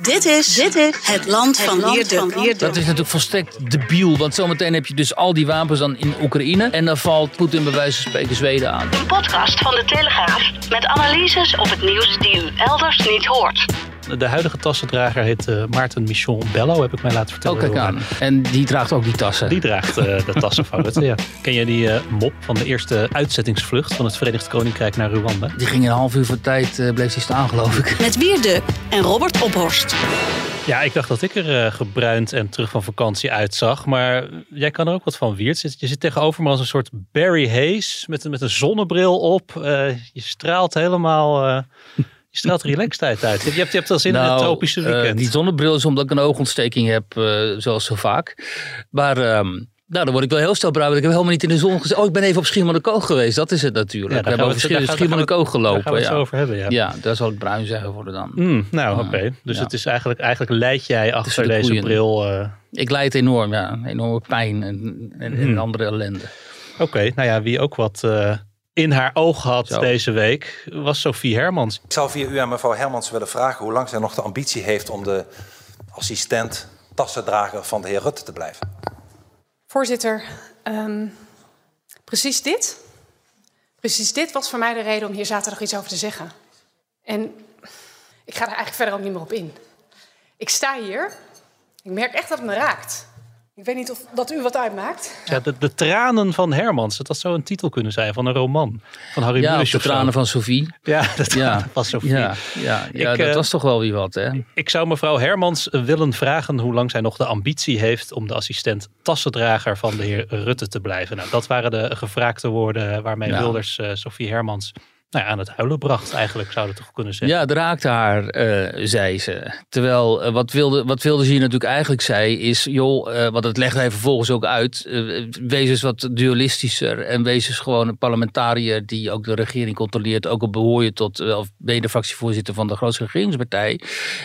Dit is, dit is het land van Leerduk. Dat is natuurlijk volstrekt debiel, want zometeen heb je dus al die wapens dan in Oekraïne. En dan valt Poetin bij wijze van spreken Zweden aan. Een podcast van de Telegraaf met analyses op het nieuws die u elders niet hoort. De huidige tassendrager heet uh, Maarten Michon Bello, heb ik mij laten vertellen. Oh, kijk aan. En die draagt ook die tassen. Die draagt uh, de tassen van Rutte, ja. Ken je die uh, mop van de eerste uitzettingsvlucht van het Verenigd Koninkrijk naar Rwanda? Die ging een half uur voor tijd, bleef die staan geloof ik. Met Wierde en Robert Ophorst. Ja, ik dacht dat ik er gebruind en terug van vakantie uitzag. Maar jij kan er ook wat van, Wiert. Je zit tegenover me als een soort Barry Hayes met, met een zonnebril op. je straalt helemaal... Je straalt relaxedheid uit. Je hebt, je hebt wel zin nou, in het nou, tropische weekend. Uh, die zonnebril is omdat ik een oogontsteking heb, uh, zoals zo vaak. Maar... Um, nou, dan word ik wel heel snel bruin. Ik heb helemaal niet in de zon gezet. Oh, ik ben even op Schiermonnikoog geweest. Dat is het natuurlijk. Ja, we hebben over Schiermonnikoog gelopen. Daar gaan we het ja. over hebben, ja. Ja, daar zal ik bruin zeggen worden dan. Mm, nou, oké. Okay. Dus ja. het is eigenlijk, eigenlijk leid jij achter de deze bril... Uh... Ik leid enorm, ja. Enorme pijn en, en, mm. en andere ellende. Oké, okay. nou ja, wie ook wat... Uh, in haar oog had Zo. deze week, was Sophie Hermans. Ik zou via u aan mevrouw Hermans willen vragen hoe lang zij nog de ambitie heeft om de assistent tassendrager van de heer Rutte te blijven. Voorzitter, um, precies dit. Precies dit was voor mij de reden om hier zaterdag iets over te zeggen. En ik ga er eigenlijk verder ook niet meer op in. Ik sta hier, ik merk echt dat het me raakt. Ik weet niet of dat u wat uitmaakt. Ja, de, de tranen van Hermans. Dat had zo een titel kunnen zijn van een roman. Van Harry ja, Mulisch de tranen van Sophie. Ja, de tranen ja. van Sophie. Ja, ja, ja ik, dat uh, was toch wel wie wat. Hè? Ik zou mevrouw Hermans willen vragen hoe lang zij nog de ambitie heeft om de assistent tassendrager van de heer Rutte te blijven. Nou, dat waren de gevraagde woorden waarmee ja. Wilders uh, Sophie Hermans nou aan het huilen bracht, eigenlijk zou het toch kunnen zeggen. Ja, het raakte haar, uh, zei ze. Terwijl, uh, wat, wilde, wat wilde ze hier natuurlijk eigenlijk zei, is, joh, uh, want het legt hij vervolgens ook uit, wees eens wat dualistischer en wees eens gewoon een parlementariër die ook de regering controleert, ook al behoor je tot, of ben je de fractievoorzitter van de grootste regeringspartij.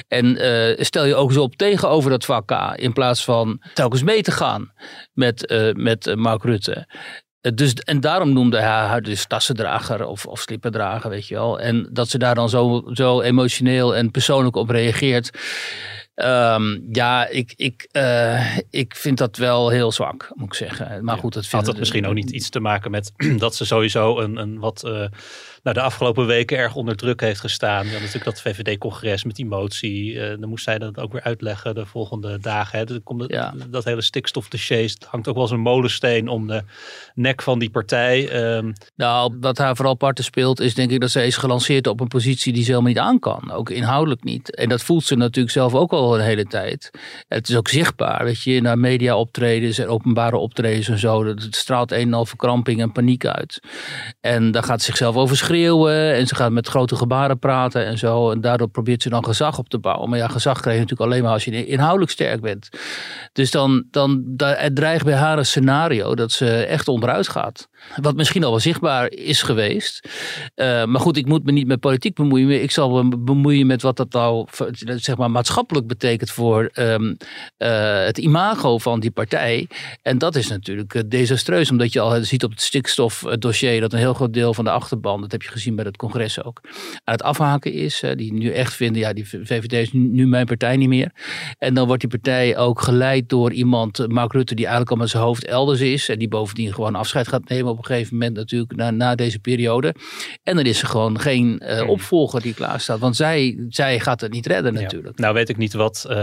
En stel je ook eens op tegenover dat vak in plaats van telkens mee te gaan met, met Mark Rutte. Dus, en daarom noemde hij haar dus tassendrager of, of slippendrager, weet je wel. En dat ze daar dan zo, zo emotioneel en persoonlijk op reageert. Um, ja, ik, ik, uh, ik vind dat wel heel zwak, moet ik zeggen. Maar goed, dat Had dat misschien ook niet iets te maken met dat ze sowieso een, een wat... Uh, nou, de afgelopen weken erg onder druk heeft gestaan. Ja, natuurlijk dat VVD-congres met die motie. Uh, dan moest zij dat ook weer uitleggen de volgende dagen. Hè. Dan komt het, ja. Dat hele stikstofdossier hangt ook wel als een molensteen om de nek van die partij. Um, nou, wat haar vooral parten speelt is denk ik dat zij is gelanceerd op een positie die ze helemaal niet aan kan. Ook inhoudelijk niet. En dat voelt ze natuurlijk zelf ook al een hele tijd. Het is ook zichtbaar, weet je, naar media optredens en openbare optredens en zo. Het straalt een en al verkramping en paniek uit. En daar gaat ze zichzelf over en ze gaat met grote gebaren praten en zo. En daardoor probeert ze dan gezag op te bouwen. Maar ja, gezag krijg je natuurlijk alleen maar als je inhoudelijk sterk bent. Dus dan, dan dreigt bij haar een scenario dat ze echt onderuit gaat. Wat misschien al wel zichtbaar is geweest. Uh, maar goed, ik moet me niet met politiek bemoeien. Ik zal me bemoeien met wat dat nou zeg maar, maatschappelijk betekent voor um, uh, het imago van die partij. En dat is natuurlijk uh, desastreus, omdat je al ziet op het stikstofdossier dat een heel groot deel van de achterban, dat heb je gezien bij het congres ook, aan het afhaken is. die nu echt vinden, ja, die VVD is nu mijn partij niet meer. En dan wordt die partij ook geleid door iemand, Mark Rutte, die eigenlijk al met zijn hoofd elders is. En die bovendien gewoon afscheid gaat nemen op een gegeven moment natuurlijk na, na deze periode. En dan is er gewoon geen uh, opvolger die klaar staat. Want zij, zij gaat het niet redden natuurlijk. Ja. Nou weet ik niet wat uh,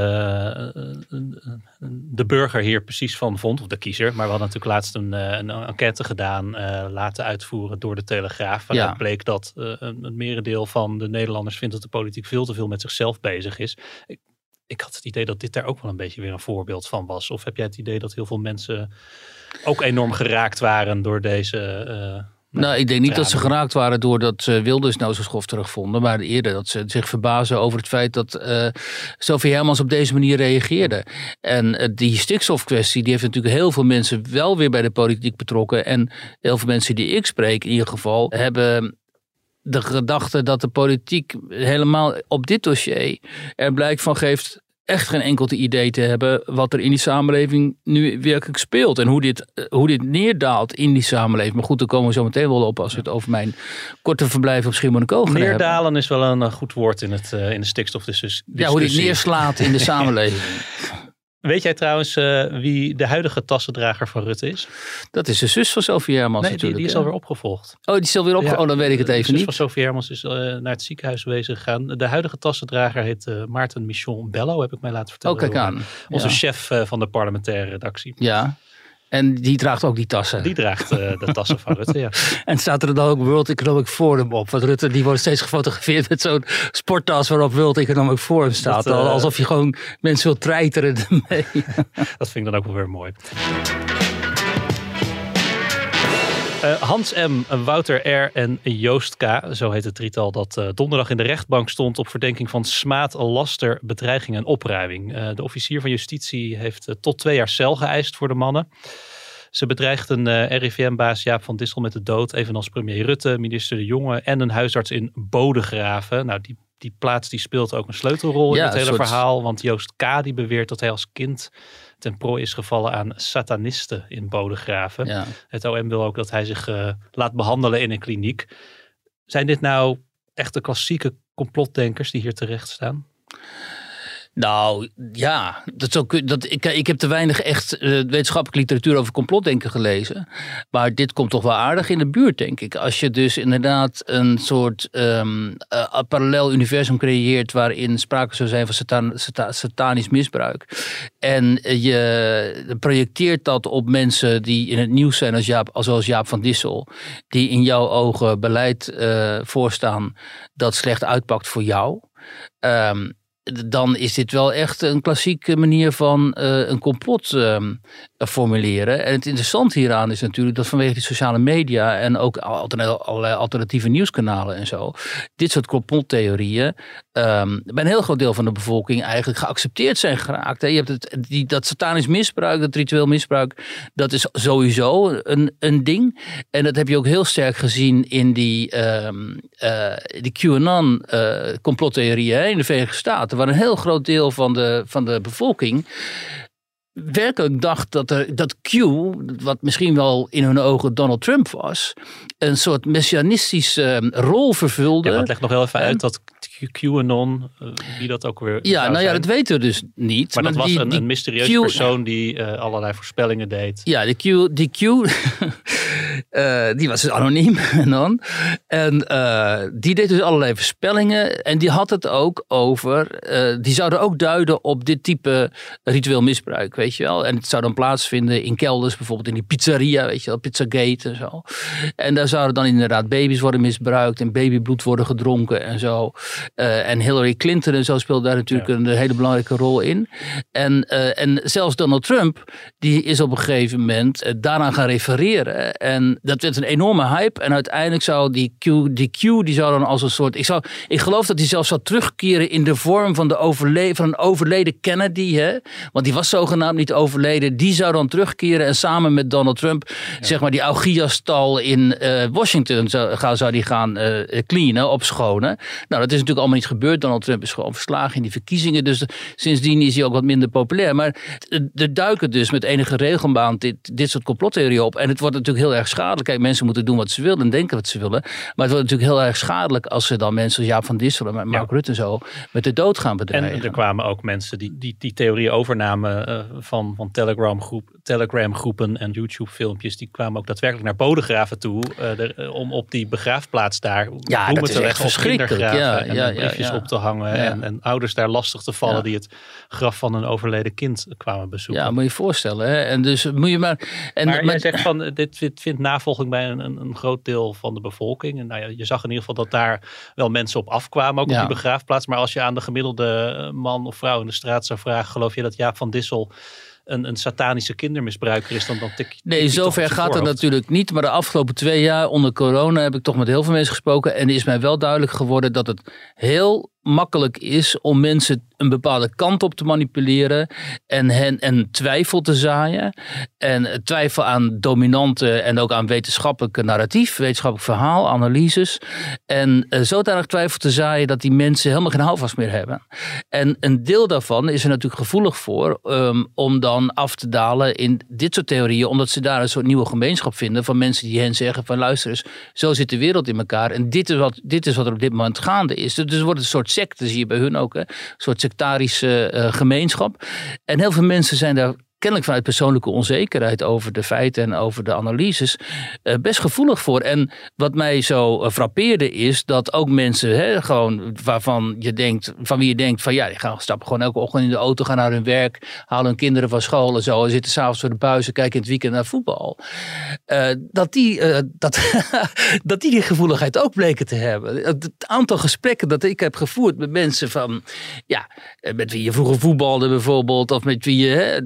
de burger hier precies van vond. Of de kiezer. Maar we hadden natuurlijk laatst een, een enquête gedaan. Uh, laten uitvoeren door de Telegraaf. Waaruit ja. bleek dat een merendeel van de Nederlanders vindt dat de politiek veel te veel met zichzelf bezig is. Ik, ik had het idee dat dit daar ook wel een beetje weer een voorbeeld van was. Of heb jij het idee dat heel veel mensen ook enorm geraakt waren door deze, uh, Nou, ik denk niet dat ze geraakt waren doordat Wilders nou zo schof terugvonden. Maar eerder dat ze zich verbazen over het feit dat eh Sophie Hermans op deze manier reageerde. En eh, die stikstofkwestie, die heeft natuurlijk heel veel mensen wel weer bij de politiek betrokken. En heel veel mensen die ik spreek in ieder geval, hebben de gedachte dat de politiek helemaal op dit dossier er blijk van geeft echt geen enkel idee te hebben wat er in die samenleving nu werkelijk speelt. En hoe dit, eh, hoe dit neerdaalt in die samenleving. Maar goed, daar komen we zo meteen wel op als we het over mijn korte verblijf op Schiermonnikoog gaan hebben. Neerdalen is wel een eh, goed woord in, het, eh, in de stikstofdiscussie. Ja, hoe dit neerslaat in de samenleving. Weet jij trouwens eh, wie de huidige tassendrager van Rutte is? Dat is de zus van Sophie Hermans nee, die, natuurlijk. die is hè? alweer opgevolgd. Oh, die is alweer op. Ja, oh, dan weet ik het de even zus niet. van Sophie Hermans is eh, naar het ziekenhuis wezen gegaan. De huidige tassendrager heet eh, Maarten Michon Bello, heb ik mij laten vertellen. Oh, kijk aan. Onze Ja. chef van de parlementaire redactie. Ja. En die draagt ook die tassen. Die draagt eh, de tassen van Rutte, ja. En staat er dan ook World Economic Forum op? Want Rutte die wordt steeds gefotografeerd met zo'n sporttas waarop World Economic Forum staat. Dat, eh, Alsof je gewoon mensen wil treiteren ermee. Dat vind ik dan ook wel weer mooi. Eh, Hans M., Wouter R. en Joost K., zo heet het drietal dat eh, donderdag in de rechtbank stond op verdenking van smaad, laster, bedreiging en opruiming. Eh, de officier van justitie heeft tot twee jaar cel geëist voor de mannen. Ze bedreigden RIVM-baas Jaap van Dissel met de dood, evenals premier Rutte, minister De Jonge en een huisarts in Bodegraven. Nou, die, die plaats die speelt ook een sleutelrol Ja, in het hele soort- verhaal, want Joost K. die beweert dat hij als kind ten prooi is gevallen aan satanisten in Bodegraven. Ja. Het OM wil ook dat hij zich eh, laat behandelen in een kliniek. Zijn dit nou echte klassieke complotdenkers die hier terecht staan? Nou ja, dat zou, dat, ik, ik heb te weinig echt eh, wetenschappelijke literatuur over complotdenken gelezen. Maar dit komt toch wel aardig in de buurt, denk ik. Als je dus inderdaad een soort ehm, eh, parallel universum creëert waarin sprake zou zijn van satan, sata- satanisch misbruik. En je projecteert dat op mensen die in het nieuws zijn als Jaap, zoals Jaap van Dissel. Die in jouw ogen beleid eh, voorstaan dat slecht uitpakt voor jou. Ehm, dan is dit wel echt een klassieke manier van eh, een complot ehm, formuleren. En het interessante hieraan is natuurlijk dat vanwege die sociale media en ook allerlei alternatieve nieuwskanalen en zo, dit soort complottheorieën ehm, bij een heel groot deel van de bevolking eigenlijk geaccepteerd zijn geraakt. Je hebt het, die, dat satanisch misbruik, dat ritueel misbruik, dat is sowieso een, een ding. En dat heb je ook heel sterk gezien in die, eh, die QAnon eh complottheorieën in de Verenigde Staten, waar een heel groot deel van de, van de bevolking werkelijk dacht dat, er, dat Q, wat misschien wel in hun ogen Donald Trump was, een soort messianistische rol vervulde. Ja, het legt nog wel even En- uit dat QAnon, eh, wie dat ook weer Ja, nou ja, zijn. dat weten we dus niet. Maar dat was een, een persoon die eh, allerlei voorspellingen deed. Ja, die Q, die Q eh, die was dus anoniem en dan. En die deed dus allerlei voorspellingen. En die had het ook over, die zouden ook duiden op dit type ritueel misbruik, weet je wel. En het zou dan plaatsvinden in kelders, bijvoorbeeld in die pizzeria, weet je wel, Pizzagate en zo. En daar zouden dan inderdaad baby's worden misbruikt en babybloed worden gedronken en zo. Eh, en Hillary Clinton en zo speelde daar natuurlijk Ja. een hele belangrijke rol in. En, eh, en zelfs Donald Trump, die is op een gegeven moment eh, daaraan gaan refereren. En dat werd een enorme hype. En uiteindelijk zou die Q, die Q die zou dan als een soort. Ik, zou, ik geloof dat hij zelfs zou terugkeren in de vorm van, de overle, van een overleden Kennedy. Hè? Want die was zogenaamd niet overleden. Die zou dan terugkeren en samen met Donald Trump, zeg maar, die Augiastal in Washington zou, zou die gaan cleanen, opschonen. Nou, dat is natuurlijk allemaal niet gebeurd. Donald Trump is gewoon verslagen in die verkiezingen. Dus sindsdien is hij ook wat minder populair. Maar er duiken dus met enige regelmaat dit, dit soort complottheorieën op. En het wordt natuurlijk heel erg schadelijk. Kijk, mensen moeten doen wat ze willen en denken wat ze willen. Maar het wordt natuurlijk heel erg schadelijk als ze dan mensen als Jaap van Dissel en Mark Rutte en zo met de dood gaan En bedreigen. er kwamen ook mensen die die, die theorie overnamen eh, van, van Telegram, groep, Telegram groepen en YouTube filmpjes. Die kwamen ook daadwerkelijk naar Bodegraven toe. eh, eh, om op die begraafplaats daar dat bloemen is te echt leggen kindergraven. Ja, en ja, ja, briefjes ja. op te hangen. Ja. En, en ouders daar lastig te vallen Ja. die het graf van een overleden kind kwamen bezoeken. ja, moet je je voorstellen. Hè? En dus moet je maar. En, maar jij zegt van eh, dit, dit vindt navolging bij een, groot deel van de bevolking. En nou ja, je zag in ieder geval dat daar wel mensen op afkwamen, ook Ja. op die begraafplaats. Maar als je aan de gemiddelde man of vrouw in de straat zou vragen, geloof je dat Jaap van Dissel een, een satanische kindermisbruiker is, dan, dan tik Nee, zover gaat het natuurlijk niet. Maar de afgelopen twee jaar onder corona heb ik toch met heel veel mensen gesproken. En is mij wel duidelijk geworden dat het heel makkelijk is om mensen een bepaalde kant op te manipuleren. En hen en twijfel te zaaien. En twijfel aan dominante en ook aan wetenschappelijke narratief, wetenschappelijk verhaal, analyses. En eh, zodanig twijfel te zaaien dat die mensen helemaal geen houvast meer hebben. En een deel daarvan is er natuurlijk gevoelig voor ehm, om dan af te dalen in dit soort theorieën, omdat ze daar een soort nieuwe gemeenschap vinden van mensen die hen zeggen van luister eens, zo zit de wereld in elkaar en dit is wat, dit is wat er op dit moment gaande is. Dus het wordt een soort secte, zie je bij hun ook, hè? een soort sectarische eh, gemeenschap. En heel veel mensen zijn daar kennelijk vanuit persoonlijke onzekerheid over de feiten en over de analyses eh, best gevoelig voor. En wat mij zo eh, frappeerde is dat ook mensen, hè, gewoon waarvan je denkt, van wie je denkt van ja, die gaan stappen gewoon elke ochtend in de auto, gaan naar hun werk, halen hun kinderen van school en zo, en zitten s'avonds voor de buizen, kijken in het weekend naar voetbal. Eh, dat, die, dat, dat die die gevoeligheid ook bleken te hebben. Het aantal gesprekken dat ik heb gevoerd met mensen van, ja, met wie je vroeger voetbalde bijvoorbeeld, of met wie je hè,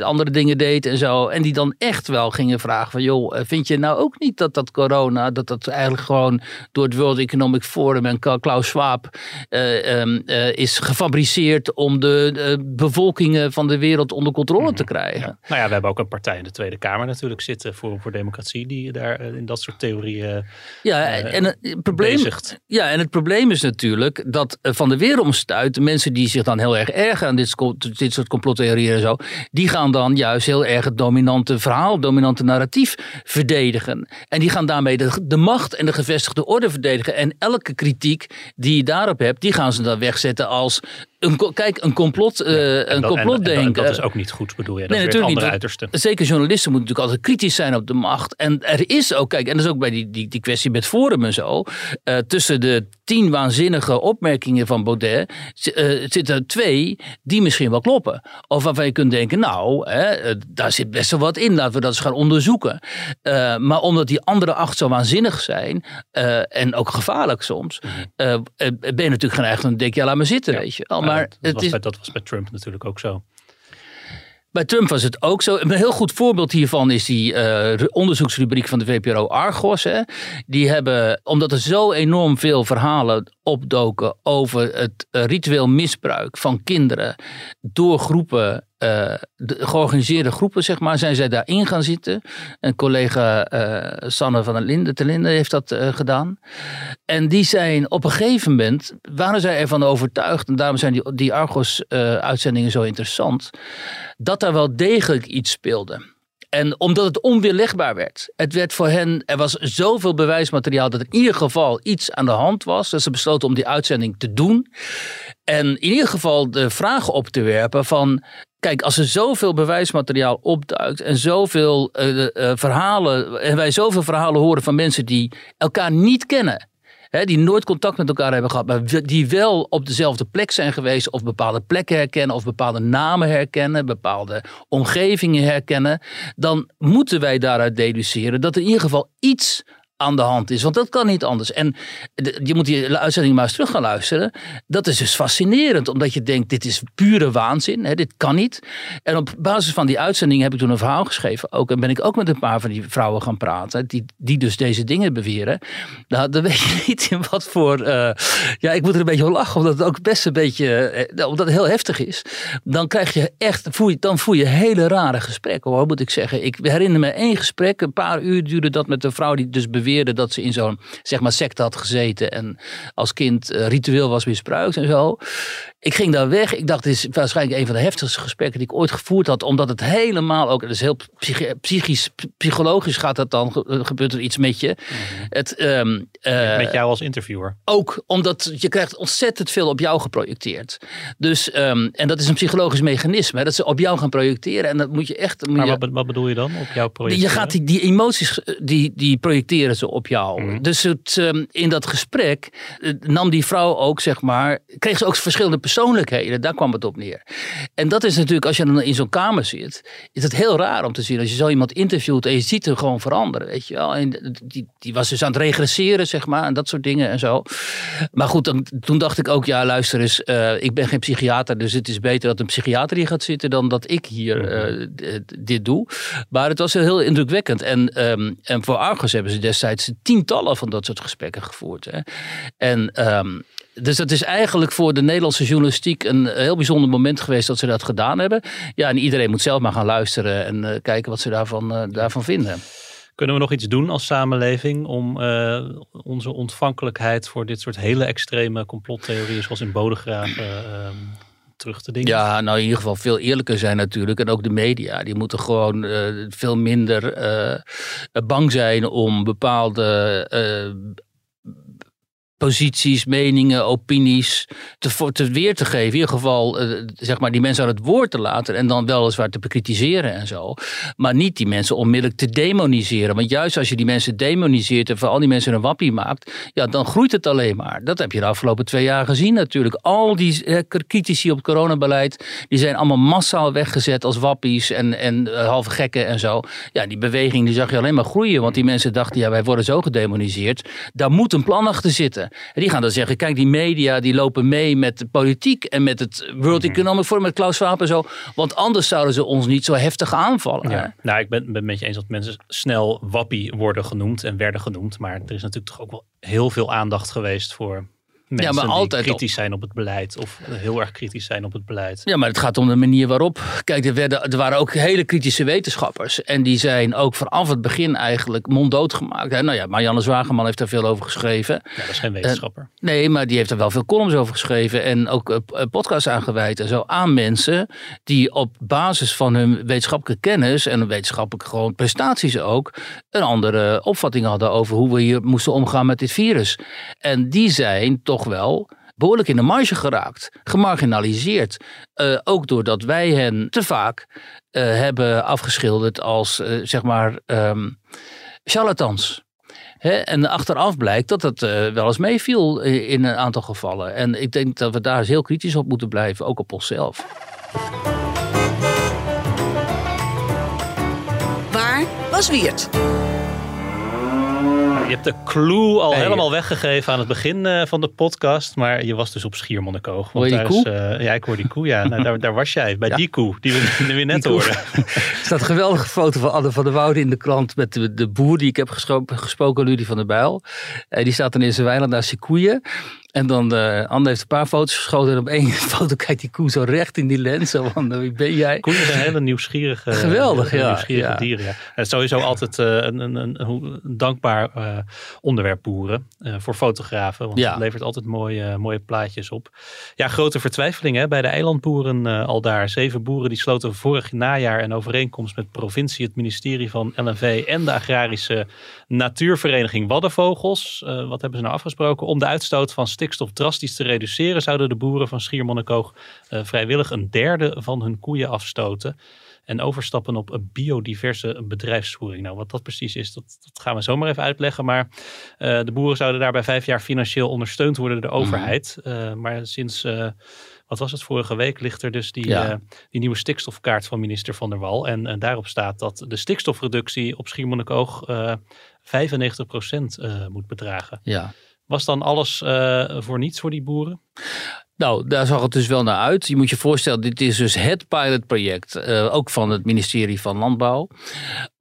andere dingen deed en zo. En die dan echt wel gingen vragen van, joh, eh, vind je nou ook niet dat dat corona, dat dat eigenlijk gewoon door het World Economic Forum en Klaus Schwab eh, ehm, eh, is gefabriceerd om de eh, bevolkingen van de wereld onder controle te krijgen. Nou ja, we hebben ook een partij in de Tweede Kamer natuurlijk zitten, Forum voor Democratie, die daar eh, in dat soort theorieën Ja, eh, en het probleem, bezigt. ja, en het probleem is natuurlijk dat eh, van de weeromstuit, de mensen die zich dan heel erg ergeren aan dit, dit soort complottheorieën en zo, die gaan dan juist heel erg het dominante verhaal, het dominante narratief verdedigen. En die gaan daarmee de, de macht en de gevestigde orde verdedigen. En elke kritiek die je daarop hebt, die gaan ze dan wegzetten als een, kijk, een complot, eh, En een dat- en- en complotdenken. dat is ook niet goed, bedoel je? Dat Nee, is weer het natuurlijk andere niet. uiterste. Zeker journalisten moeten natuurlijk altijd kritisch zijn op de macht. En er is ook, kijk, en dat is ook bij die, die, die kwestie met Forum en zo. eh, tussen de tien waanzinnige opmerkingen van Baudet zi- eh, zitten er twee die misschien wel kloppen. Of waarvan je kunt denken, nou, hè, eh, daar zit best wel wat in. Laten we dat eens gaan onderzoeken. Eh, maar omdat die andere acht zo waanzinnig zijn eh, en ook gevaarlijk soms, eh, eh, ben je natuurlijk geneigd om te denken, ja, laat maar zitten, weet je. wel. Maar dat, het was is, bij, dat was bij Trump natuurlijk ook zo. bij Trump was het ook zo. Een heel goed voorbeeld hiervan is die eh, onderzoeksrubriek van de VPRO Argos. Hè. Die hebben, omdat er zo enorm veel verhalen opdoken over het eh, ritueel misbruik van kinderen door groepen, eh, de georganiseerde groepen, zeg maar, zijn zij daarin gaan zitten. Een collega eh, Sanne van der Linden, te Linden heeft dat eh, gedaan. En die zijn op een gegeven moment, waren zij ervan overtuigd, en daarom zijn die, die Argos-uitzendingen zo interessant, dat daar wel degelijk iets speelde. En omdat het onweerlegbaar werd. Het werd voor hen, er was zoveel bewijsmateriaal dat in ieder geval iets aan de hand was. Dat ze besloten om die uitzending te doen. En in ieder geval de vraag op te werpen van... Kijk, als er zoveel bewijsmateriaal opduikt en zoveel eh, eh, verhalen... en wij zoveel verhalen horen van mensen die elkaar niet kennen... Hè, die nooit contact met elkaar hebben gehad, maar die wel op dezelfde plek zijn geweest, of bepaalde plekken herkennen, of bepaalde namen herkennen, bepaalde omgevingen herkennen, dan moeten wij daaruit deduceren dat er in ieder geval iets aan de hand is. Want dat kan niet anders. En je moet die uitzending maar eens terug gaan luisteren. Dat is dus fascinerend, omdat je denkt, dit is pure waanzin. Hè, dit kan niet. En op basis van die uitzending heb ik toen een verhaal geschreven. Ook, en ben ik ook met een paar van die vrouwen gaan praten. Die, die dus deze dingen beweren. Nou, dan weet je niet in wat voor... eh, ja, ik moet er een beetje om lachen, omdat het ook best een beetje... eh, omdat het heel heftig is. Dan krijg je echt... Je, dan voel je hele rare gesprekken, hoor, moet ik zeggen. Ik herinner me één gesprek. Een paar uur duurde dat met een vrouw die dus dat ze in zo'n zeg maar secte had gezeten en als kind eh, ritueel was misbruikt en zo. Ik ging daar weg. Ik dacht, dit is waarschijnlijk een van de heftigste gesprekken die ik ooit gevoerd had, omdat het helemaal ook, het is heel psychi- psychisch, psychologisch gaat dat dan, ge- gebeurt er iets met je. Het, ehm, eh, Met jou als interviewer. ook omdat je krijgt ontzettend veel op jou geprojecteerd. Dus, ehm, en dat is een psychologisch mechanisme, hè, dat ze op jou gaan projecteren en dat moet je echt... moet Maar wat, wat bedoel je dan op jouw project? je gaat die, die emoties, eh, die, die projecteren ze op jou. Mhm. Dus het, ehm, in dat gesprek eh, nam die vrouw ook, zeg maar, kreeg ze ook verschillende persoonlijkheden. Daar kwam het op neer. En dat is natuurlijk, als je dan in zo'n kamer zit, is het heel raar om te zien. Als je zo iemand interviewt en je ziet hem gewoon veranderen, weet je wel. En die, die was dus aan het regresseren, zeg maar, en dat soort dingen en zo. Maar goed, dan, toen dacht ik ook, ja, luister eens, uh, ik ben geen psychiater, dus het is beter dat een psychiater hier gaat zitten dan dat ik hier uh, dit doe. Maar het was heel indrukwekkend. En, um, en voor Argos hebben ze destijds tientallen van dat soort gesprekken gevoerd. Hè. En um, dus dat is eigenlijk voor de Nederlandse journalistiek een heel bijzonder moment geweest dat ze dat gedaan hebben. Ja, en iedereen moet zelf maar gaan luisteren en uh, kijken wat ze daarvan, uh, daarvan vinden. Kunnen we nog iets doen als samenleving om uh, onze ontvankelijkheid voor dit soort hele extreme complottheorieën zoals in Bodegraven ehm, terug te dingen? Ja, nou in ieder geval veel eerlijker zijn natuurlijk. En ook de media, die moeten gewoon veel minder bang zijn om bepaalde posities, meningen, opinies te, te weer te geven. In ieder geval, uh, zeg maar, die mensen aan het woord te laten en dan weliswaar te bekritiseren en zo. Maar niet die mensen onmiddellijk te demoniseren. Want juist als je die mensen demoniseert en voor al die mensen een wappie maakt, ja, dan groeit het alleen maar. Dat heb je de afgelopen twee jaar gezien natuurlijk. Al die uh, critici op het coronabeleid, die zijn allemaal massaal weggezet als wappies en, en uh, halve gekken en zo. Ja, die beweging die zag je alleen maar groeien, want die mensen dachten, ja, wij worden zo gedemoniseerd. Daar moet een plan achter zitten. En die gaan dan zeggen, kijk die media die lopen mee met de politiek en met het World mhm. Economic Forum, met Klaus Schwab en zo. Want anders zouden ze ons niet zo heftig aanvallen. Ja. Nou, ik ben, ben met je eens dat mensen snel wappie worden genoemd en werden genoemd. Maar er is natuurlijk toch ook wel heel veel aandacht geweest voor mensen ja, maar altijd die kritisch zijn op het beleid of heel erg kritisch zijn op het beleid. Ja, maar het gaat om de manier waarop. Kijk, er, werden, er waren ook hele kritische wetenschappers en die zijn ook vanaf het begin eigenlijk monddood gemaakt. Nou ja, Marianne Zwageman heeft daar veel over geschreven. Ja, dat is geen wetenschapper. nee, maar die heeft er wel veel columns over geschreven en ook uh, podcasts aangeweid en zo aan mensen die op basis van hun wetenschappelijke kennis en wetenschappelijke gewoon prestaties ook een andere opvatting hadden over hoe we hier moesten omgaan met dit virus. En die zijn toch wel behoorlijk in de marge geraakt, gemarginaliseerd. Uh, ook doordat wij hen te vaak uh, hebben afgeschilderd als, uh, zeg maar, um, charlatans. En achteraf blijkt dat het wel eens meeviel in een aantal gevallen. En ik denk dat we daar eens heel kritisch op moeten blijven, ook op onszelf. Waar was Wiert? Je hebt de clue al helemaal weggegeven aan het begin uh, van de podcast. Maar je was dus op Schiermonnikoog. Die koe? Is, uh, ja, ik hoor die koe. Ja, nou, daar, daar, was jij. Bij ja. die koe, die we, die we net hoorden. er staat een geweldige foto van Anne van der Woude in de krant. Met de, de boer die ik heb gesproken, gesproken Ludie van der Bijl. Uh, die staat dan in zijn weiland naar zijn koeien. En dan, uh, Anne heeft een paar foto's geschoten. En op één foto kijkt die koe zo recht in die lens. Zo van, wie ben jij? Koeien zijn hele nieuwsgierige, Geweldig, ja, nieuwsgierige ja. dieren. Ja. Is sowieso altijd uh, een, een, een, een, dankbaar uh, onderwerp boeren. voor fotografen. Want ja. het levert altijd mooie, mooie plaatjes op. Ja, grote vertwijfeling hè, bij de eilandboeren al daar. Zeven boeren die sloten vorig najaar een overeenkomst met provincie, het ministerie van LNV en de agrarische natuurvereniging Waddenvogels. wat hebben ze nou afgesproken? Om de uitstoot van stikstof drastisch te reduceren, zouden de boeren van Schiermonnikoog uh, vrijwillig een derde van hun koeien afstoten. En overstappen op een biodiverse bedrijfsvoering. Nou, wat dat precies is, dat, dat gaan we zomaar even uitleggen. Maar uh, de boeren zouden daarbij vijf jaar financieel ondersteund worden door de overheid. Mm. Uh, maar sinds wat was het, vorige week ligt er dus die, ja. uh, die nieuwe stikstofkaart van minister Van der Wal. En, en daarop staat dat de stikstofreductie op Schiermonnikoog uh, 95% uh, moet bedragen. Ja. Was dan alles uh, voor niets voor die boeren? Nou, daar zag het dus wel naar uit. Je moet je voorstellen, dit is dus het pilotproject, uh, ook van het ministerie van Landbouw.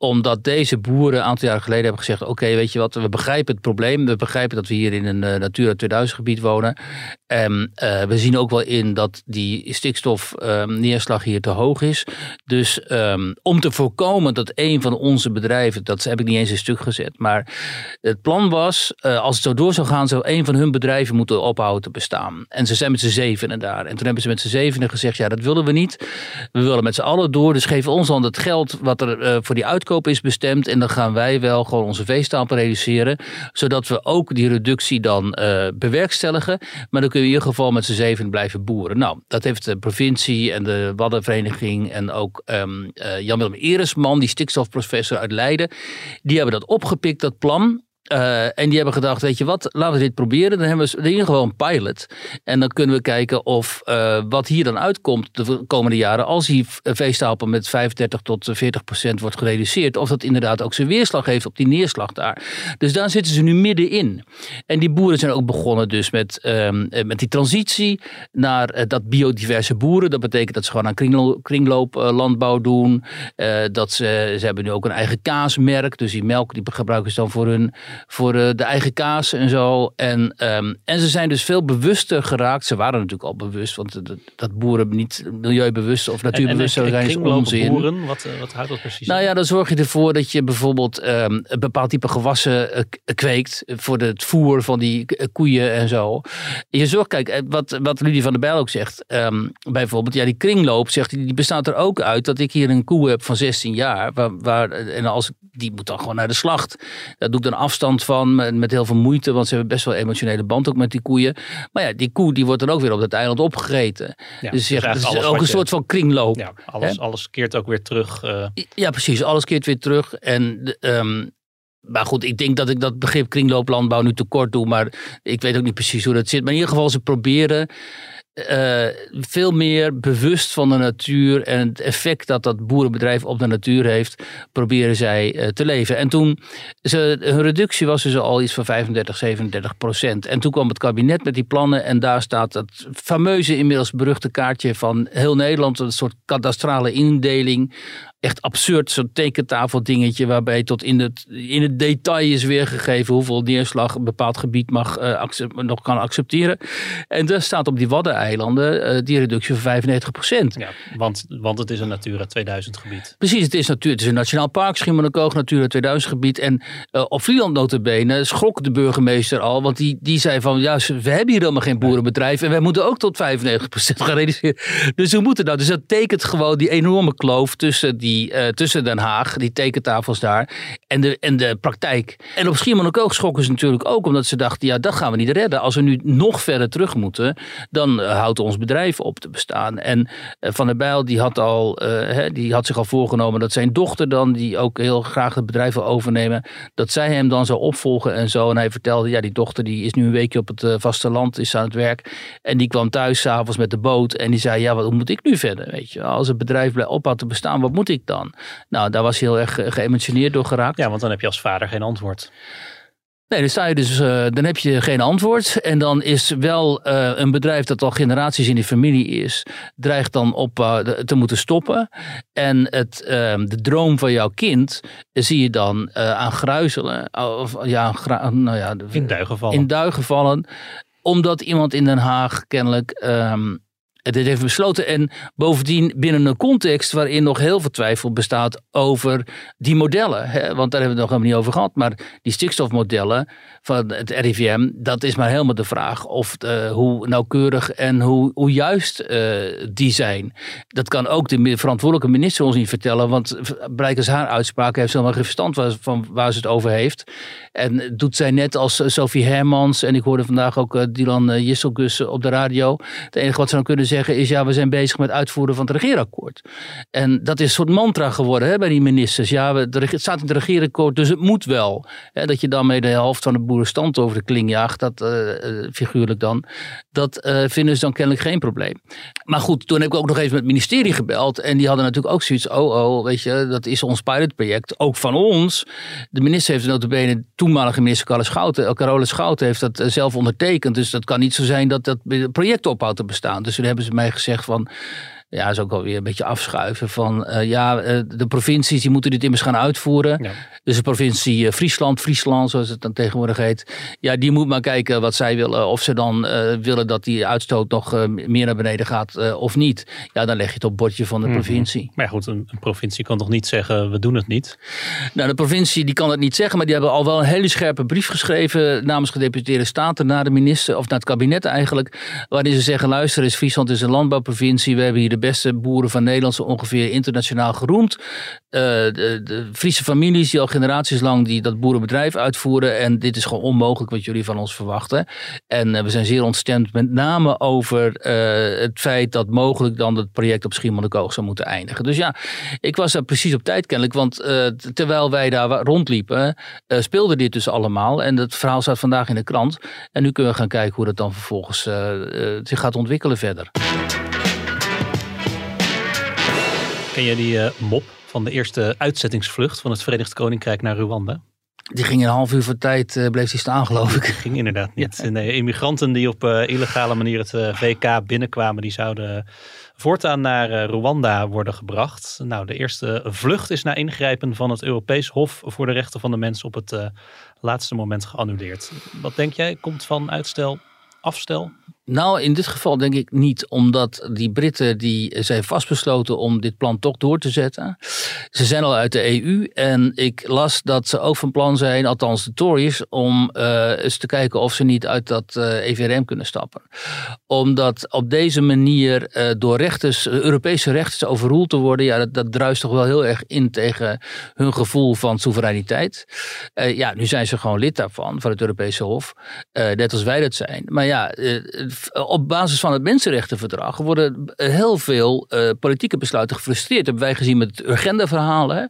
Omdat deze boeren een aantal jaar geleden hebben gezegd, oké, weet je wat, we begrijpen het probleem. We begrijpen dat we hier in een uh, Natura 2000 gebied wonen. En uh, we zien ook wel in dat die stikstofneerslag hier te hoog is. Dus um, om te voorkomen dat een van onze bedrijven, dat heb ik niet eens een stuk gezet, maar het plan was, als het zo door zou gaan, zou een van hun bedrijven moeten ophouden te bestaan. En ze zijn met z'n zevenen daar. En toen hebben ze met z'n zevenen gezegd, ja dat willen we niet. We willen met z'n allen door, dus geef ons dan het geld wat er voor die is bestemd. En dan gaan wij wel gewoon onze veestapel reduceren. Zodat we ook die reductie dan uh, bewerkstelligen. Maar dan kunnen we in ieder geval met z'n zeven blijven boeren. Nou, dat heeft de provincie en de Waddenvereniging en ook um, uh, Jan-Willem Eresman, die stikstofprofessor uit Leiden. Die hebben dat opgepikt, dat plan. Eh, en die hebben gedacht, weet je wat, laten we dit proberen. Dan hebben we in geval een pilot. En dan kunnen we kijken of uh, wat hier dan uitkomt de komende jaren. Als die veestapel met 35 tot 40 procent wordt gereduceerd. Of dat inderdaad ook zijn weerslag heeft op die neerslag daar. Dus daar zitten ze nu middenin. En die boeren zijn ook begonnen dus met, um, met die transitie naar dat biodiverse boeren. Dat betekent dat ze gewoon aan kringlo kringlooplandbouw doen. dat ze, ze hebben nu ook een eigen kaasmerk. Dus die melk die gebruiken ze dan voor hun voor uh, de eigen kaas en zo. En, um, en ze zijn dus veel bewuster geraakt. Ze waren natuurlijk al bewust, want dat, dat boeren niet milieubewust of natuurbewust en, en, zijn, is onzin. boeren, wat, uh, wat houdt dat precies? Nou ja, dan zorg je ervoor dat je bijvoorbeeld um, een bepaald type gewassen uh, kweekt voor het voer van die koeien en zo. Je zorgt, kijk, wat, wat Rudy van der Bijl ook zegt, um, bijvoorbeeld, ja, die kringloop, zegt hij, die bestaat er ook uit dat ik hier een koe heb van 16 jaar, waar, waar en als die moet dan gewoon naar de slacht. Dat doe ik dan afstand van, met heel veel moeite, want ze hebben best wel emotionele band ook met die koeien. Maar ja, die koe die wordt dan ook weer op dat eiland opgegeten. Ja, dus het is ook een soort van kringloop. Ja, alles, alles keert ook weer terug. Uh... Ja, precies. Alles keert weer terug. En um, maar goed, ik denk dat ik dat begrip kringlooplandbouw nu tekort doe. Maar ik weet ook niet precies hoe dat zit. Maar in ieder geval, ze proberen uh, veel meer bewust van de natuur en het effect dat dat boerenbedrijf op de natuur heeft, proberen zij uh, te leven. En toen, ze, hun reductie was dus al iets van 35, 37 procent. En toen kwam het kabinet met die plannen en daar staat dat fameuze, inmiddels beruchte kaartje van heel Nederland, een soort kadastrale indeling echt absurd, zo'n tekentafeldingetje waarbij tot in het, in het detail is weergegeven hoeveel neerslag een bepaald gebied mag, uh, nog kan accepteren. En daar staat op die Waddeneilanden uh, die reductie van 95 procent. Ja, want, want het is een Natura 2000 gebied. Precies, het is, natuur, het is een nationaal park, Schiermonnikoog, Natura 2000 gebied. En uh, op Vlieland notabene schrok de burgemeester al, want die, die zei van ja, we hebben hier helemaal geen boerenbedrijf en wij moeten ook tot 95 procent gaan reduceren. Dus we moeten dat. Dus dat tekent gewoon die enorme kloof tussen die uh, tussen Den Haag, die tekentafels daar, en de, en de praktijk. En op Schiermonnikoog schrokken ze natuurlijk ook, omdat ze dachten, ja, dat gaan we niet redden. Als we nu nog verder terug moeten, dan uh, houdt ons bedrijf op te bestaan. En uh, Van der Bijl, die had, al, die had zich al voorgenomen dat zijn dochter dan, die ook heel graag het bedrijf wil overnemen, dat zij hem dan zou opvolgen en zo. En hij vertelde, ja, die dochter die is nu een weekje op het vasteland, is aan het werk. En die kwam thuis s'avonds met de boot en die zei, ja, wat moet ik nu verder? Weet je, als het bedrijf ophoudt te bestaan, wat moet ik dan? Nou, daar was hij heel erg geëmotioneerd door geraakt. Ja, want dan heb je als vader geen antwoord. Nee, dan sta je dus, uh, dan heb je geen antwoord. En dan is wel uh, een bedrijf dat al generaties in die familie is, dreigt dan op uh, te moeten stoppen. En het, ehm, de droom van jouw kind zie je dan aan gruizelen. Of, ja, nou ja, in duigen vallen. In duigen vallen. Omdat iemand in Den Haag kennelijk um, dit heeft besloten. En bovendien binnen een context waarin nog heel veel twijfel bestaat over die modellen. Hè? Want daar hebben we het nog helemaal niet over gehad. Maar die stikstofmodellen van het RIVM, dat is maar helemaal de vraag of uh, hoe nauwkeurig en hoe, hoe juist uh, die zijn. Dat kan ook de verantwoordelijke minister ons niet vertellen. Want blijkens haar uitspraak heeft ze helemaal geen verstand van waar ze het over heeft. En doet zij net als Sophie Hermans. En ik hoorde vandaag ook uh, Dylan Jisselgus op de radio. Het enige wat ze dan kunnen zeggen is ja, we zijn bezig met uitvoeren van het regeerakkoord. En dat is een soort mantra geworden hè, bij die ministers. Ja, het staat in het regeerakkoord, dus het moet wel. Dat je dan mee de helft van de boerenstand over de kling jaagt, dat figuurlijk dan. Dat vinden ze dan kennelijk geen probleem. Maar goed, toen heb ik ook nog even met het ministerie gebeld. En die hadden natuurlijk ook zoiets, oh oh, weet je, dat is ons pilotproject. Ook van ons. De minister heeft notabene, toenmalige minister Carole Schouten, Carole Schouten heeft dat zelf ondertekend. Dus dat kan niet zo zijn dat dat project ophoudt te bestaan. Dus toen hebben ze mij gezegd van ja, is ook alweer een beetje afschuiven van uh, ja, uh, de provincies die moeten dit immers gaan uitvoeren. Ja. Dus de provincie uh, Friesland, Friesland zoals het dan tegenwoordig heet, ja, die moet maar kijken wat zij willen. Of ze dan willen dat die uitstoot nog meer naar beneden gaat of niet. Ja, dan leg je het op bordje van de mm -hmm. provincie. Maar ja, goed, een, een, provincie kan toch niet zeggen we doen het niet? Nou, de provincie die kan het niet zeggen, maar die hebben al wel een hele scherpe brief geschreven namens gedeputeerde staten naar de minister of naar het kabinet eigenlijk, waarin ze zeggen luister eens, Friesland is een landbouwprovincie, we hebben hier de beste boeren van Nederland zo ongeveer internationaal geroemd. Eh, de, de Friese families die al generaties lang die dat boerenbedrijf uitvoeren. En dit is gewoon onmogelijk wat jullie van ons verwachten. En eh, we zijn zeer ontstemd met name over eh, het feit dat mogelijk dan het project op Schiermonnikoog zou moeten eindigen. Dus ja, ik was daar precies op tijd kennelijk. Want terwijl wij daar rondliepen, speelde dit dus allemaal. En het verhaal staat vandaag in de krant. En nu kunnen we gaan kijken hoe dat dan vervolgens zich gaat ontwikkelen verder. Ken die mop van de eerste uitzettingsvlucht van het Verenigd Koninkrijk naar Rwanda? Die ging in een half uur van tijd, uh, bleef hij staan geloof ik. Ging inderdaad niet. Nee, immigranten die op uh, illegale manier het uh, eh, VK binnenkwamen, die zouden voortaan naar Rwanda worden gebracht. Nou, de eerste vlucht is na ingrijpen van het Europees Hof voor de Rechten van de Mens op het laatste moment geannuleerd. Wat denk jij? Komt van uitstel afstel? Nou, in dit geval denk ik niet, omdat die Britten die zijn vastbesloten om dit plan toch door te zetten. Ze zijn al uit de EU en ik las dat ze ook van plan zijn, althans de Tories, om uh, eens te kijken of ze niet uit dat uh, eh, EVRM kunnen stappen. Omdat op deze manier uh, door rechters, Europese rechters overroeld te worden, ja, dat, dat druist toch wel heel erg in tegen hun gevoel van soevereiniteit. ja, nu zijn ze gewoon lid daarvan, van het Europese Hof, net als wij dat zijn. Maar ja, op basis van het Mensenrechtenverdrag worden heel veel uh, politieke besluiten gefrustreerd. Dat hebben wij gezien met het Urgenda-verhaal.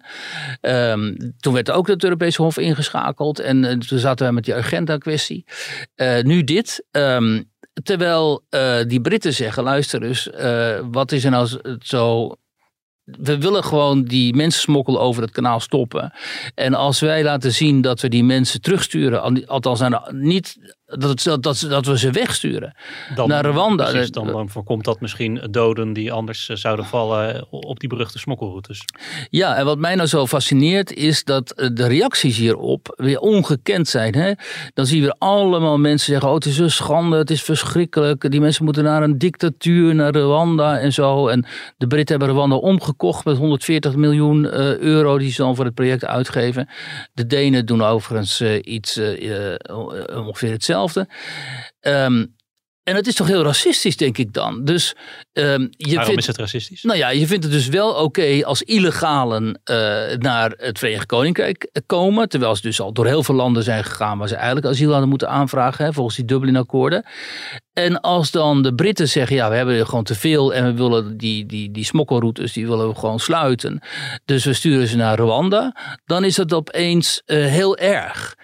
Um, toen werd ook het Europese Hof ingeschakeld en toen zaten wij met die Urgenda-kwestie. Nu dit. Um, terwijl die Britten zeggen, luister eens, wat is er nou zo we willen gewoon die mensensmokkel over het kanaal stoppen. En als wij laten zien dat we die mensen terugsturen, althans niet dat, dat, dat, dat we ze wegsturen dan, naar Rwanda. Precies, dan, dan, voorkomt dat misschien doden die anders eh, zouden vallen eh, op die beruchte smokkelroutes. Ja, en wat mij nou zo fascineert is dat eh, de reacties hierop weer ongekend zijn. Hè? Dan zie je weer allemaal mensen zeggen, oh het is een schande, het is verschrikkelijk. Die mensen moeten naar een dictatuur, naar Rwanda en zo. En de Britten hebben Rwanda omgekocht met 140 miljoen euro die ze dan voor het project uitgeven. De Denen doen overigens iets ongeveer hetzelfde hetzelfde. Ehm, en het is toch heel racistisch, denk ik dan. Dus, um, je Waarom is het racistisch? Nou ja, je vindt het dus wel oké als illegalen uh, naar het Verenigd Koninkrijk komen. Terwijl ze dus al door heel veel landen zijn gegaan waar ze eigenlijk asiel hadden moeten aanvragen. Hè, volgens die Dublin-akkoorden. En als dan de Britten zeggen, ja, we hebben er gewoon te veel en we willen die, die, die smokkelroutes, die willen we gewoon sluiten. Dus we sturen ze naar Rwanda. Dan is dat opeens uh, heel erg.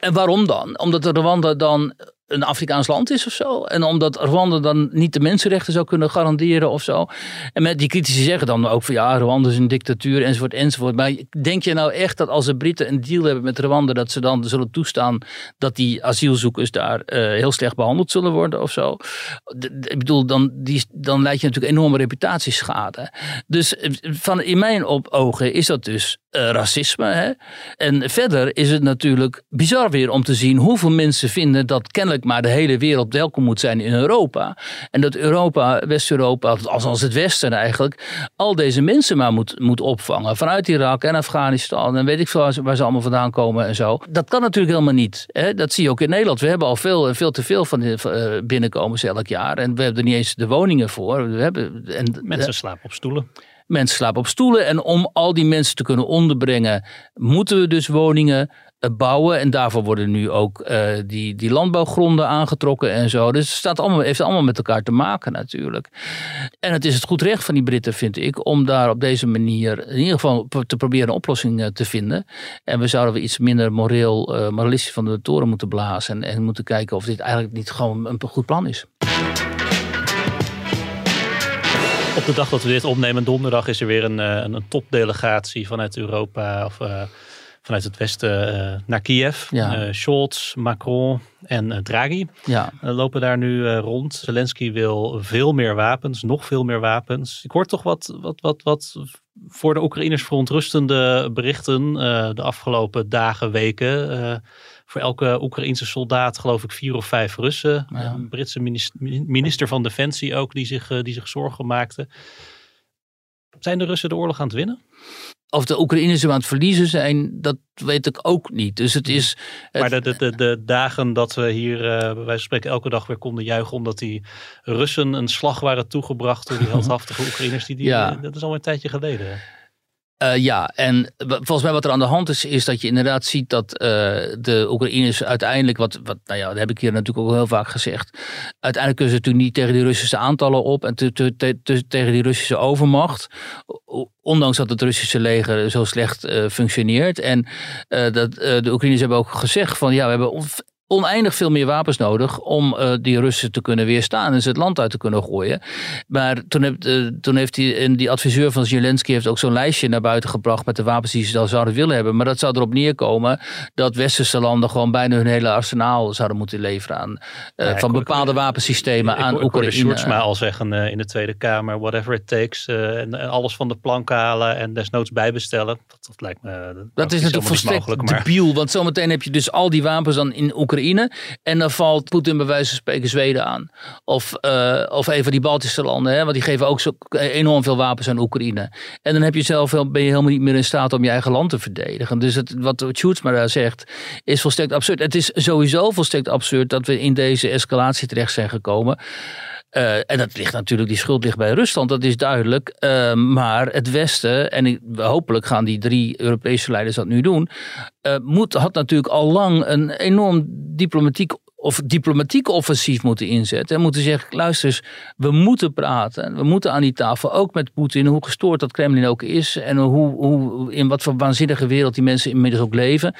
En waarom dan? Omdat de Rwanda dan een Afrikaans land is of zo. En omdat Rwanda dan niet de mensenrechten zou kunnen garanderen of zo. En met die critici zeggen dan ook van ja, Rwanda is een dictatuur enzovoort enzovoort. Maar denk je nou echt dat als de Britten een deal hebben met Rwanda, dat ze dan zullen toestaan dat die asielzoekers daar uh, heel slecht behandeld zullen worden of zo? ik bedoel, dan, die, dan leid je natuurlijk enorme reputatieschade. Dus eh, van, in mijn op ogen is dat dus uh, racisme. Hè? En verder is het natuurlijk bizar weer om te zien hoeveel mensen vinden dat kennelijk maar de hele wereld welkom moet zijn in Europa. En dat Europa, West-Europa, als het Westen eigenlijk, al deze mensen maar moet, moet opvangen. Vanuit Irak en Afghanistan en weet ik veel waar ze, allemaal vandaan komen en zo. Dat kan natuurlijk helemaal niet. Hè? Dat zie je ook in Nederland. We hebben al veel, veel te veel van de, uh, binnenkomers elk jaar. En we hebben er niet eens de woningen voor. We hebben, en, mensen slapen op stoelen. Mensen slapen op stoelen. En om al die mensen te kunnen onderbrengen, moeten we dus woningen eh, bouwen. En daarvoor worden nu ook uh, die, die landbouwgronden aangetrokken en zo. Dus het staat allemaal, heeft allemaal met elkaar te maken natuurlijk. En het is het goed recht van die Britten, vind ik, om daar op deze manier in ieder geval te proberen een oplossing eh, te vinden. En we zouden we iets minder moreel, uh, moralistisch van de toren moeten blazen. En, en moeten kijken of dit eigenlijk niet gewoon een goed plan is. Op de dag dat we dit opnemen, donderdag, is er weer een, een, topdelegatie vanuit Europa of vanuit het westen uh, naar Kiev. Ja. Uh, Scholz, Macron en Draghi ja. lopen daar nu rond. Zelensky wil veel meer wapens, nog veel meer wapens. Ik hoor toch wat, wat, wat, wat voor de Oekraïners verontrustende berichten de afgelopen dagen, weken voor elke Oekraïense soldaat geloof ik vier of vijf Russen. Een Britse minister, van Defensie ook die zich, die zich zorgen maakte. Zijn de Russen de oorlog aan het winnen? Of de Oekraïners aan het verliezen zijn, dat weet ik ook niet. Dus het is. Maar de, de, de, de dagen dat we hier uh, bij wijze van spreken elke dag weer konden juichen. omdat die Russen een slag waren toegebracht door die heldhaftige Oekraïners. Die, die, Ja. Dat is al een tijdje geleden. Eh, ja, en volgens mij wat er aan de hand is, is dat je inderdaad ziet dat eh, de Oekraïners uiteindelijk, wat, wat, nou ja, dat heb ik hier natuurlijk ook heel vaak gezegd, uiteindelijk kunnen ze natuurlijk niet tegen die Russische aantallen op en te, te- te- te- tegen die Russische overmacht, ondanks dat het Russische leger zo slecht eh, functioneert. En dat, de Oekraïners hebben ook gezegd van ja, we hebben oneindig veel meer wapens nodig om eh, die Russen te kunnen weerstaan en ze het land uit te kunnen gooien. Maar toen, heeft, eh, toen heeft die, en die adviseur van Zelensky heeft ook zo'n lijstje naar buiten gebracht met de wapens die ze dan zouden willen hebben. Maar dat zou erop neerkomen dat westerse landen gewoon bijna hun hele arsenaal zouden moeten leveren aan eh, Ja, ik van bepaalde wapensystemen ik, aan ik hoorde Oekraïne. Sjoerdsma al zeggen in de Tweede Kamer, whatever it takes. en, en alles van de plank halen en desnoods bijbestellen. Dat, dat lijkt me. Dat, Dat is natuurlijk volstrekt maar debiel. Want zometeen heb je dus al die wapens dan in Oekraïne. En dan valt Poetin bij wijze van spreken Zweden aan. Of, eh, of een van die Baltische landen. Hè, want die geven ook zo enorm veel wapens aan Oekraïne. En dan heb je zelf, ben je helemaal niet meer in staat om je eigen land te verdedigen. Dus het, wat Sjoerdsma daar zegt is volstrekt absurd. Het is sowieso volstrekt absurd dat we in deze escalatie terecht zijn gekomen. Eh, en dat ligt natuurlijk, die schuld ligt bij Rusland, dat is duidelijk. Eh, maar het Westen, en hopelijk gaan die drie Europese leiders dat nu doen, eh, moet, had natuurlijk al lang een enorm diplomatiek of diplomatiek offensief moeten inzetten. En moeten zeggen, luister eens, we moeten praten. We moeten aan die tafel, ook met Poetin, hoe gestoord dat Kremlin ook is. En hoe, hoe, in wat voor waanzinnige wereld die mensen inmiddels ook leven.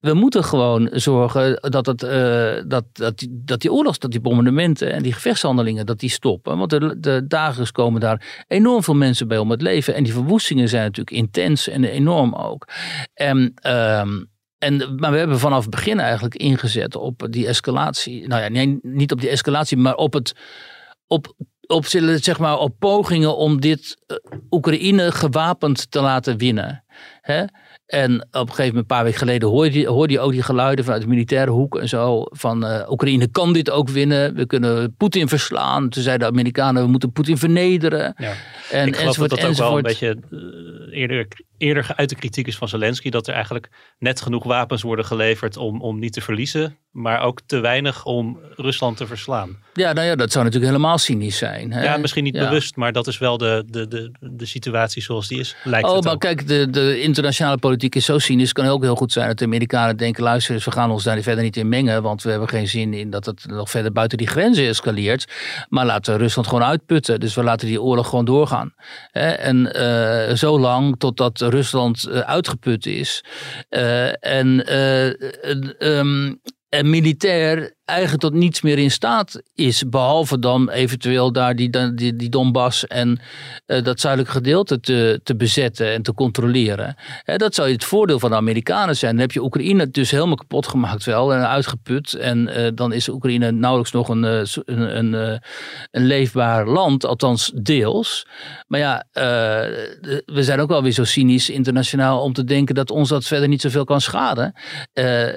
We moeten gewoon zorgen dat, het, eh, dat, dat, die, dat die oorlogs, dat die bombardementen en die gevechtshandelingen, dat die stoppen. Want de, de dagelijks komen daar enorm veel mensen bij om het leven. En die verwoestingen zijn natuurlijk intens en enorm ook. En, ehm, en, maar we hebben vanaf het begin eigenlijk ingezet op die escalatie. Nou ja, nee, niet op die escalatie, maar op het. Op, op, zeg maar, op pogingen om dit eh, Oekraïne gewapend te laten winnen. Hè? En op een gegeven moment, een paar weken geleden, hoorde je, hoorde je ook die geluiden vanuit de militaire hoek en zo. Van eh, Oekraïne kan dit ook winnen. We kunnen Poetin verslaan. Toen zeiden de Amerikanen, we moeten Poetin vernederen. Ja. En, ik geloof enzovoort, dat dat ook wel een enzovoort. beetje eh, eerder, eerder geuite kritiek is van Zelensky. Dat er eigenlijk net genoeg wapens worden geleverd om, om niet te verliezen. Maar ook te weinig om Rusland te verslaan. Ja, nou ja, dat zou natuurlijk helemaal cynisch zijn. Hè? Ja, misschien niet Ja. bewust, maar dat is wel de, de, de, de situatie zoals die is. Lijkt Oh, het maar ook. kijk, de, de internationale politiek is zo cynisch. Het kan ook heel goed zijn dat de Amerikanen denken: luister eens, we gaan ons daar verder niet in mengen. Want we hebben geen zin in dat het nog verder buiten die grenzen escaleert. Maar laten we Rusland gewoon uitputten. Dus we laten die oorlog gewoon doorgaan. Hè? En eh, zo lang totdat Rusland eh, uitgeput is. Eh, en, eh, eh, ehm, en militair eigenlijk tot niets meer in staat is. Behalve dan eventueel daar die, die, die Donbass en eh, dat zuidelijke gedeelte te, te bezetten en te controleren. Dat zou het voordeel van de Amerikanen zijn. Dan heb je Oekraïne dus helemaal kapot gemaakt wel en uitgeput. En eh, dan is Oekraïne nauwelijks nog een, eh, een, een, een leefbaar land, althans deels. Maar ja, we zijn ook wel weer zo cynisch internationaal om te denken dat ons dat verder niet zoveel kan schaden.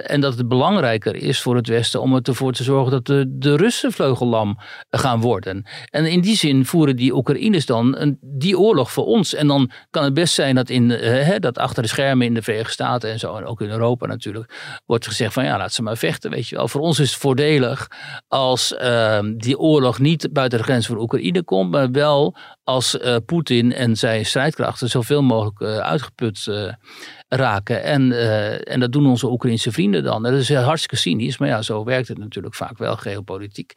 En dat het belangrijker is voor het Westen om ervoor te zorgen dat de, de Russen vleugellam gaan worden. En in die zin voeren die Oekraïners dan een, die oorlog voor ons. En dan kan het best zijn dat, in, eh, hè, dat achter de schermen in de Verenigde Staten en zo, en ook in Europa natuurlijk, wordt gezegd van ja, laat ze maar vechten. Weet je wel. Voor ons is het voordelig als ehm, die oorlog niet buiten de grens van Oekraïne komt, maar wel als eh, Poetin en zijn strijdkrachten zoveel mogelijk eh, uitgeput eh, raken. En, eh, en dat doen onze Oekraïnse vrienden dan. Dat is eh, hartstikke cynisch, maar ja, zo werkt het natuurlijk vaak wel, geopolitiek.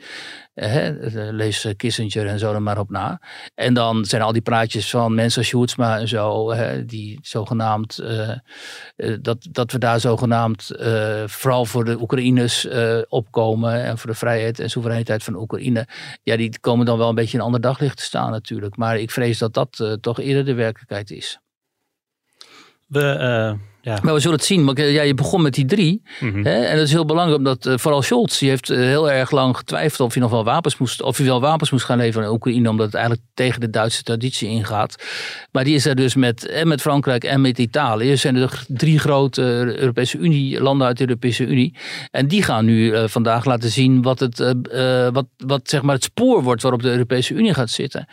Eh, lees Kissinger en zo er maar op na. En dan zijn al die praatjes van mensen als Sjoerdsma en zo, die zogenaamd, dat, dat we daar zogenaamd vooral voor de Oekraïners opkomen en voor de vrijheid en soevereiniteit van Oekraïne. Ja, die komen dan wel een beetje in een ander daglicht te staan natuurlijk. Maar ik vrees dat dat toch eerder de werkelijkheid is. We eh, Ja. Maar we zullen het zien. Maar eh, ja, je begon met die drie. Mhm. Hè? En dat is heel belangrijk, omdat eh, vooral Scholz die heeft eh, heel erg lang getwijfeld of hij nog wel wapens moest, of hij wel wapens moest gaan leveren aan Oekraïne, omdat het eigenlijk tegen de Duitse traditie ingaat. Maar die is er dus met, en met Frankrijk en met Italië. Er zijn er drie grote Europese Unie, landen uit de Europese Unie. En die gaan nu vandaag laten zien wat het, wat, wat zeg maar het spoor wordt waarop de Europese Unie gaat zitten.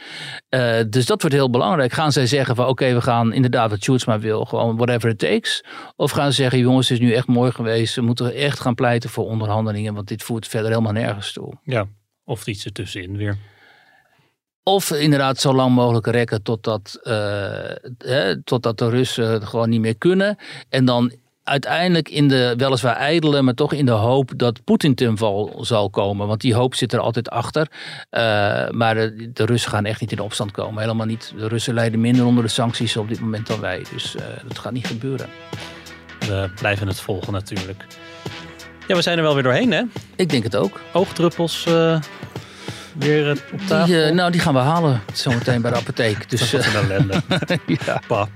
Dus dat wordt heel belangrijk. Gaan zij zeggen van oké, we gaan inderdaad wat Schulz maar wil, gewoon whatever it takes. Of gaan ze zeggen jongens, het is nu echt mooi geweest. We moeten echt gaan pleiten voor onderhandelingen, want dit voert verder helemaal nergens toe. ja. Of iets ertussenin weer. Of inderdaad zo lang mogelijk rekken totdat, eh, hè, totdat de Russen het gewoon niet meer kunnen. En dan uiteindelijk in de weliswaar ijdele, maar toch in de hoop dat Poetin ten val zal komen. Want die hoop zit er altijd achter. Eh, maar de, de Russen gaan echt niet in opstand komen. Helemaal niet. De Russen lijden minder onder de sancties op dit moment dan wij. Dus eh, dat gaat niet gebeuren. We blijven het volgen natuurlijk. Ja, we zijn er wel weer doorheen, hè? Ik denk het ook. Oogdruppels eh, weer eh, op tafel. Die, eh, nou, die gaan we halen zometeen bij de apotheek. Dus Wat eh, een ellende. ja. Pa.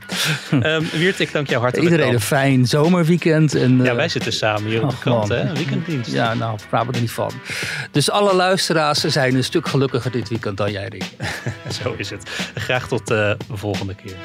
Ehm, Wiert, ik dank jou hartelijk. iedereen een fijn zomerweekend. En, Ja, eh, wij zitten samen hier op de kant, man. hè? Weekenddienst. Ja, nou, praat er niet van. Dus alle luisteraars zijn een stuk gelukkiger dit weekend dan jij, Rick. Zo is het. Graag tot de volgende keer.